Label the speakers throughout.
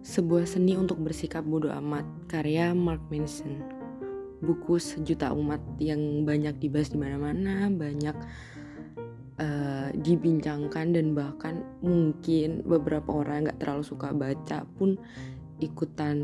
Speaker 1: Sebuah seni untuk bersikap bodoh amat, karya Mark Manson. Buku sejuta umat yang banyak dibahas di mana-mana, banyak uh, dibincangkan dan bahkan mungkin beberapa orang nggak terlalu suka baca pun ikutan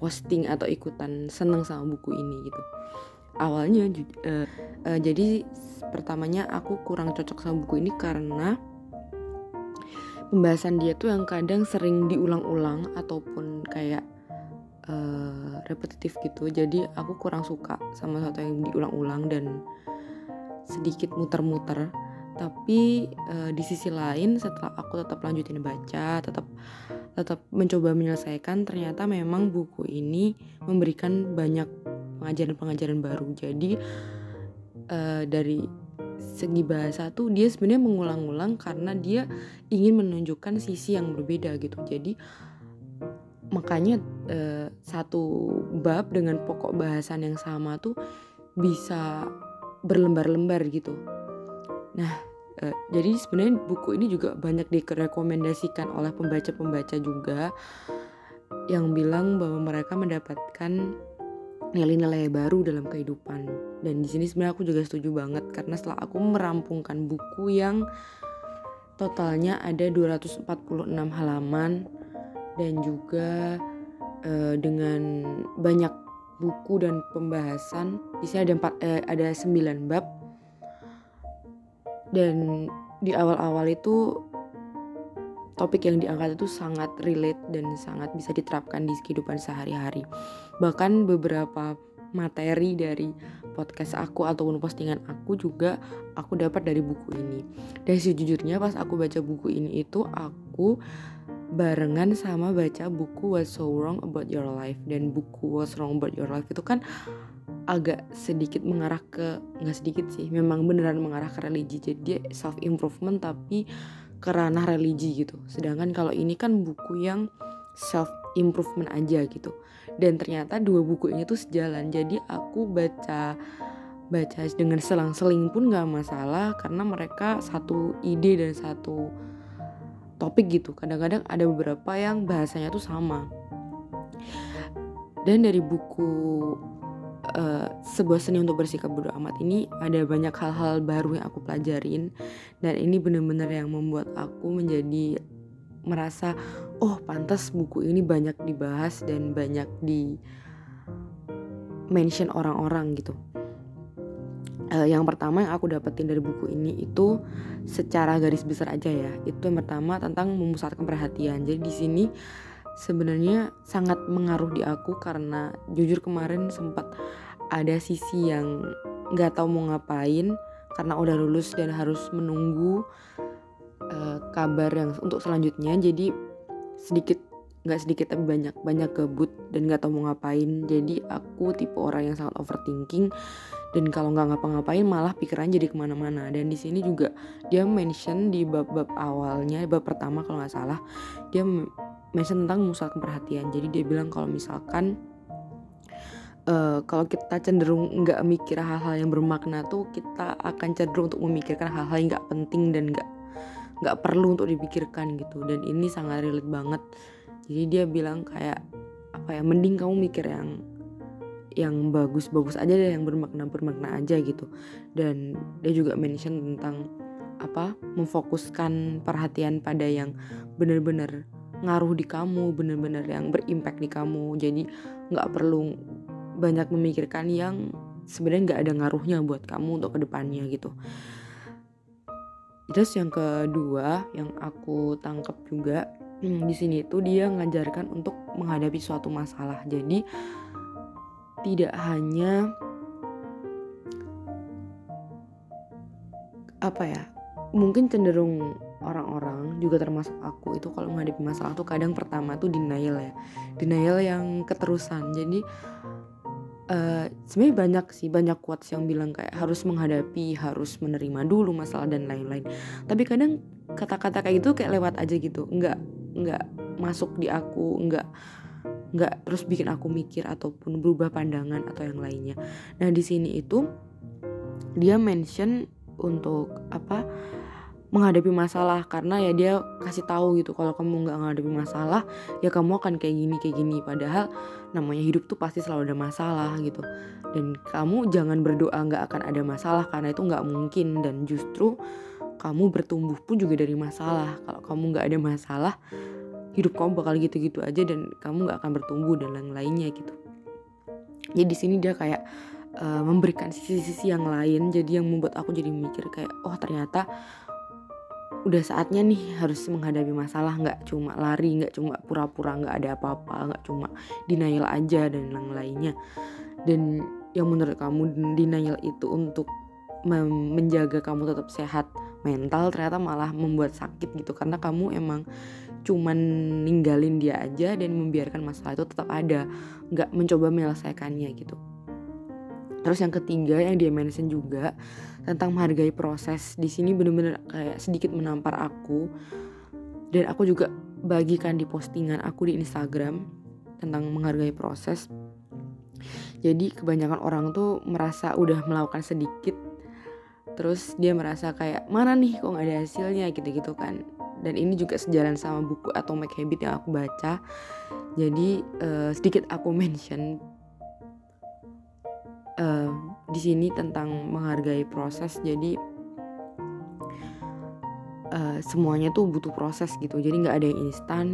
Speaker 1: posting atau ikutan seneng sama buku ini gitu. Awalnya uh, uh, jadi pertamanya aku kurang cocok sama buku ini karena pembahasan dia tuh yang kadang sering diulang-ulang ataupun kayak uh, repetitif gitu. Jadi aku kurang suka sama satu yang diulang-ulang dan sedikit muter-muter. Tapi uh, di sisi lain setelah aku tetap lanjutin baca tetap tetap mencoba menyelesaikan ternyata memang buku ini memberikan banyak pengajaran-pengajaran baru. Jadi uh, dari segi bahasa tuh dia sebenarnya mengulang-ulang karena dia ingin menunjukkan sisi yang berbeda gitu. Jadi makanya eh, satu bab dengan pokok bahasan yang sama tuh bisa berlembar-lembar gitu. Nah eh, jadi sebenarnya buku ini juga banyak direkomendasikan oleh pembaca-pembaca juga yang bilang bahwa mereka mendapatkan nilai-nilai baru dalam kehidupan. Dan di sini sebenarnya aku juga setuju banget karena setelah aku merampungkan buku yang totalnya ada 246 halaman dan juga uh, dengan banyak buku dan pembahasan. Di sini ada empat eh, ada 9 bab. Dan di awal-awal itu topik yang diangkat itu sangat relate dan sangat bisa diterapkan di kehidupan sehari-hari. Bahkan beberapa materi dari podcast aku ataupun postingan aku juga aku dapat dari buku ini. Dan sejujurnya pas aku baca buku ini itu aku barengan sama baca buku What's So Wrong About Your Life dan buku What's Wrong About Your Life itu kan agak sedikit mengarah ke nggak sedikit sih memang beneran mengarah ke religi jadi self improvement tapi ke ranah religi gitu. Sedangkan kalau ini kan buku yang self improvement aja gitu. Dan ternyata dua buku ini tuh sejalan. Jadi aku baca baca dengan selang-seling pun gak masalah karena mereka satu ide dan satu topik gitu. Kadang-kadang ada beberapa yang bahasanya tuh sama. Dan dari buku sebuah seni untuk bersikap bodoh amat ini ada banyak hal-hal baru yang aku pelajarin dan ini benar-benar yang membuat aku menjadi merasa oh pantas buku ini banyak dibahas dan banyak di mention orang-orang gitu. Uh, yang pertama yang aku dapetin dari buku ini itu secara garis besar aja ya. Itu yang pertama tentang memusatkan perhatian. Jadi di sini sebenarnya sangat mengaruh di aku karena jujur kemarin sempat ada sisi yang nggak tahu mau ngapain karena udah lulus dan harus menunggu uh, kabar yang untuk selanjutnya. Jadi sedikit nggak sedikit tapi banyak banyak kebut dan nggak tahu mau ngapain. Jadi aku tipe orang yang sangat overthinking dan kalau nggak ngapa-ngapain malah pikiran jadi ke mana-mana. Dan di sini juga dia mention di bab-bab awalnya bab pertama kalau nggak salah dia mention tentang memusatkan perhatian jadi dia bilang kalau misalkan uh, kalau kita cenderung nggak mikir hal-hal yang bermakna tuh kita akan cenderung untuk memikirkan hal-hal yang nggak penting dan nggak nggak perlu untuk dipikirkan gitu. Dan ini sangat relate banget. Jadi dia bilang kayak apa ya mending kamu mikir yang yang bagus-bagus aja deh yang bermakna bermakna aja gitu. Dan dia juga mention tentang apa memfokuskan perhatian pada yang benar-benar ngaruh di kamu benar-benar yang berimpact di kamu. Jadi nggak perlu banyak memikirkan yang sebenarnya nggak ada ngaruhnya buat kamu untuk ke depannya gitu. Terus yang kedua yang aku tangkap juga di sini itu dia mengajarkan untuk menghadapi suatu masalah. Jadi tidak hanya apa ya mungkin cenderung orang-orang juga termasuk aku itu kalau menghadapi masalah tuh kadang pertama tuh denial ya. Denial yang keterusan. Jadi uh, sebenarnya banyak sih banyak quotes yang bilang kayak harus menghadapi harus menerima dulu masalah dan lain-lain tapi kadang kata-kata kayak gitu kayak lewat aja gitu nggak nggak masuk di aku nggak nggak terus bikin aku mikir ataupun berubah pandangan atau yang lainnya. Nah di sini itu dia mention untuk apa menghadapi masalah karena ya dia kasih tahu gitu kalau kamu nggak menghadapi masalah ya kamu akan kayak gini kayak gini. Padahal namanya hidup tuh pasti selalu ada masalah gitu. Dan kamu jangan berdoa nggak akan ada masalah karena itu nggak mungkin. Dan justru kamu bertumbuh pun juga dari masalah. Kalau kamu nggak ada masalah hidup kamu bakal gitu-gitu aja dan kamu nggak akan bertumbuh dan lain-lainnya gitu. Jadi di sini dia kayak uh, memberikan sisi-sisi yang lain. Jadi yang membuat aku jadi mikir kayak oh ternyata udah saatnya nih harus menghadapi masalah. Nggak cuma lari nggak cuma pura-pura nggak ada apa-apa nggak cuma denial aja dan lain-lainnya dan yang menurut kamu denial itu untuk menjaga kamu tetap sehat mental ternyata malah membuat sakit gitu. Karena kamu emang cuman ninggalin dia aja dan membiarkan masalah itu tetap ada. Nggak mencoba menyelesaikannya gitu. Terus yang ketiga yang dia mention juga tentang menghargai proses. Di sini bener-bener kayak sedikit menampar aku. Dan aku juga bagikan di postingan aku di Instagram tentang menghargai proses. Jadi kebanyakan orang tuh merasa udah melakukan sedikit terus dia merasa kayak mana nih kok nggak ada hasilnya? gitu-gitu kan. Dan ini juga sejalan sama buku Atomic Habit yang aku baca. Jadi uh, sedikit aku mention uh, di sini tentang menghargai proses. Jadi uh, semuanya tuh butuh proses gitu. Jadi nggak ada yang instan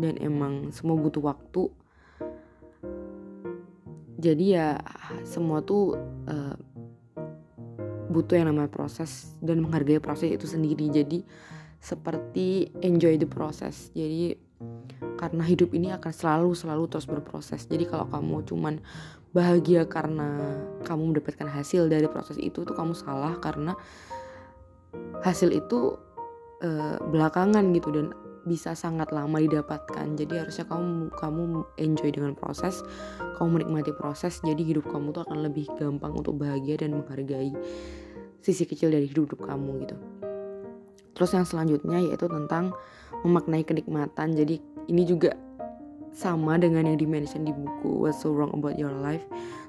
Speaker 1: dan emang semua butuh waktu. Jadi ya semua tuh uh, butuh yang namanya proses dan menghargai proses itu sendiri. Jadi seperti enjoy the process. Jadi karena hidup ini akan selalu selalu terus berproses. Jadi kalau kamu cuman bahagia karena kamu mendapatkan hasil dari proses itu tuh kamu salah karena hasil itu uh, belakangan gitu dan bisa sangat lama didapatkan. Jadi harusnya kamu kamu enjoy dengan proses kamu menikmati proses jadi hidup kamu tuh akan lebih gampang untuk bahagia dan menghargai sisi kecil dari hidup, hidup kamu gitu. Terus yang selanjutnya yaitu tentang memaknai kenikmatan. Jadi ini juga sama dengan yang dimention di buku What's So Wrong About Your Life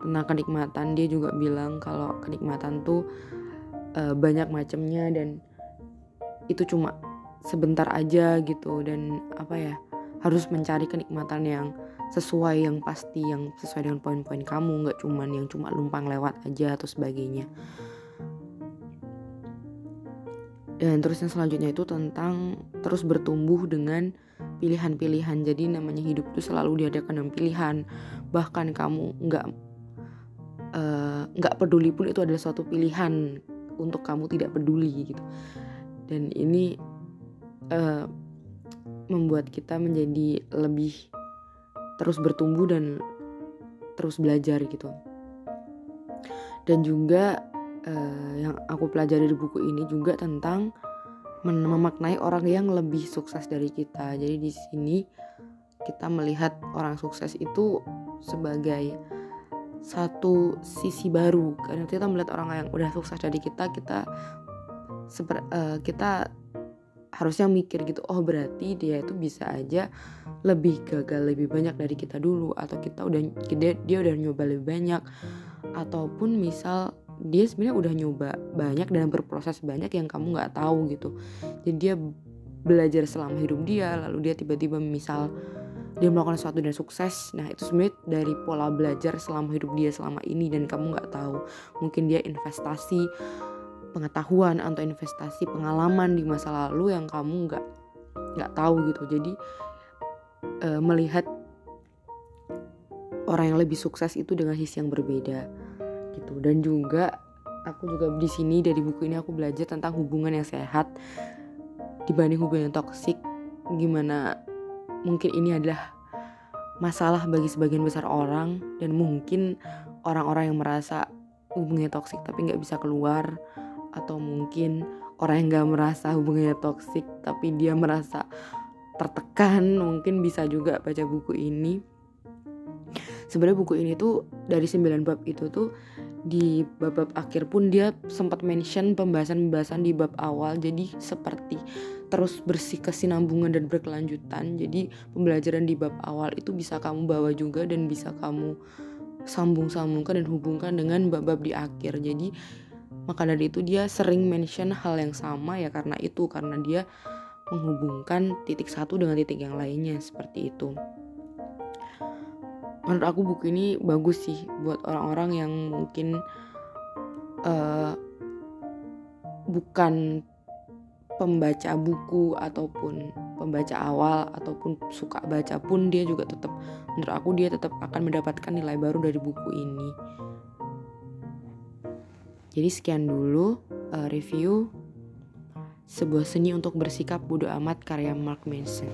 Speaker 1: tentang kenikmatan. Dia juga bilang kalau kenikmatan tuh uh, banyak macamnya dan itu cuma sebentar aja gitu dan apa ya harus mencari kenikmatan yang sesuai yang pasti yang sesuai dengan poin-poin kamu nggak cuman yang cuma lumpang lewat aja atau sebagainya. Dan terus yang selanjutnya itu tentang terus bertumbuh dengan pilihan-pilihan. Jadi namanya hidup itu selalu diadakan dengan pilihan. Bahkan kamu nggak eh, nggak uh, peduli pun itu adalah suatu pilihan untuk kamu tidak peduli gitu. Dan ini uh, membuat kita menjadi lebih terus bertumbuh dan terus belajar gitu. Dan juga uh, yang aku pelajari di buku ini juga tentang memaknai orang yang lebih sukses dari kita. Jadi di sini kita melihat orang sukses itu sebagai satu sisi baru karena kita melihat orang yang udah sukses dari kita kita seper, uh, kita harusnya mikir gitu oh berarti dia itu bisa aja lebih gagal lebih banyak dari kita dulu atau kita udah dia, dia udah nyoba lebih banyak ataupun misal dia sebenarnya udah nyoba banyak dan berproses banyak yang kamu nggak tahu gitu. Jadi dia belajar selama hidup dia lalu dia tiba-tiba misal dia melakukan sesuatu dan sukses. Nah itu sebenarnya dari pola belajar selama hidup dia selama ini dan kamu nggak tahu. Mungkin dia investasi pengetahuan atau investasi pengalaman di masa lalu yang kamu nggak nggak tahu gitu. Jadi e, melihat orang yang lebih sukses itu dengan sisi yang berbeda gitu. Dan juga aku juga di sini dari buku ini aku belajar tentang hubungan yang sehat dibanding hubungan yang toksik gimana mungkin ini adalah masalah bagi sebagian besar orang dan mungkin orang-orang yang merasa hubungannya toksik tapi nggak bisa keluar atau mungkin orang yang nggak merasa hubungannya toksik tapi dia merasa tertekan mungkin bisa juga baca buku ini. Sebenarnya buku ini tuh dari 9 bab itu tuh di bab-bab akhir pun dia sempat mention pembahasan-pembahasan di bab awal jadi seperti terus bersih kesinambungan dan berkelanjutan. Jadi pembelajaran di bab awal itu bisa kamu bawa juga dan bisa kamu sambung-sambungkan dan hubungkan dengan bab-bab di akhir. Jadi maka dari itu dia sering mention hal yang sama ya karena itu karena dia menghubungkan titik satu dengan titik yang lainnya seperti itu menurut aku buku ini bagus sih buat orang-orang yang mungkin uh, bukan pembaca buku ataupun pembaca awal ataupun suka baca pun dia juga tetap menurut aku dia tetap akan mendapatkan nilai baru dari buku ini. Jadi sekian dulu uh, review sebuah seni untuk bersikap bodoh amat karya Mark Manson.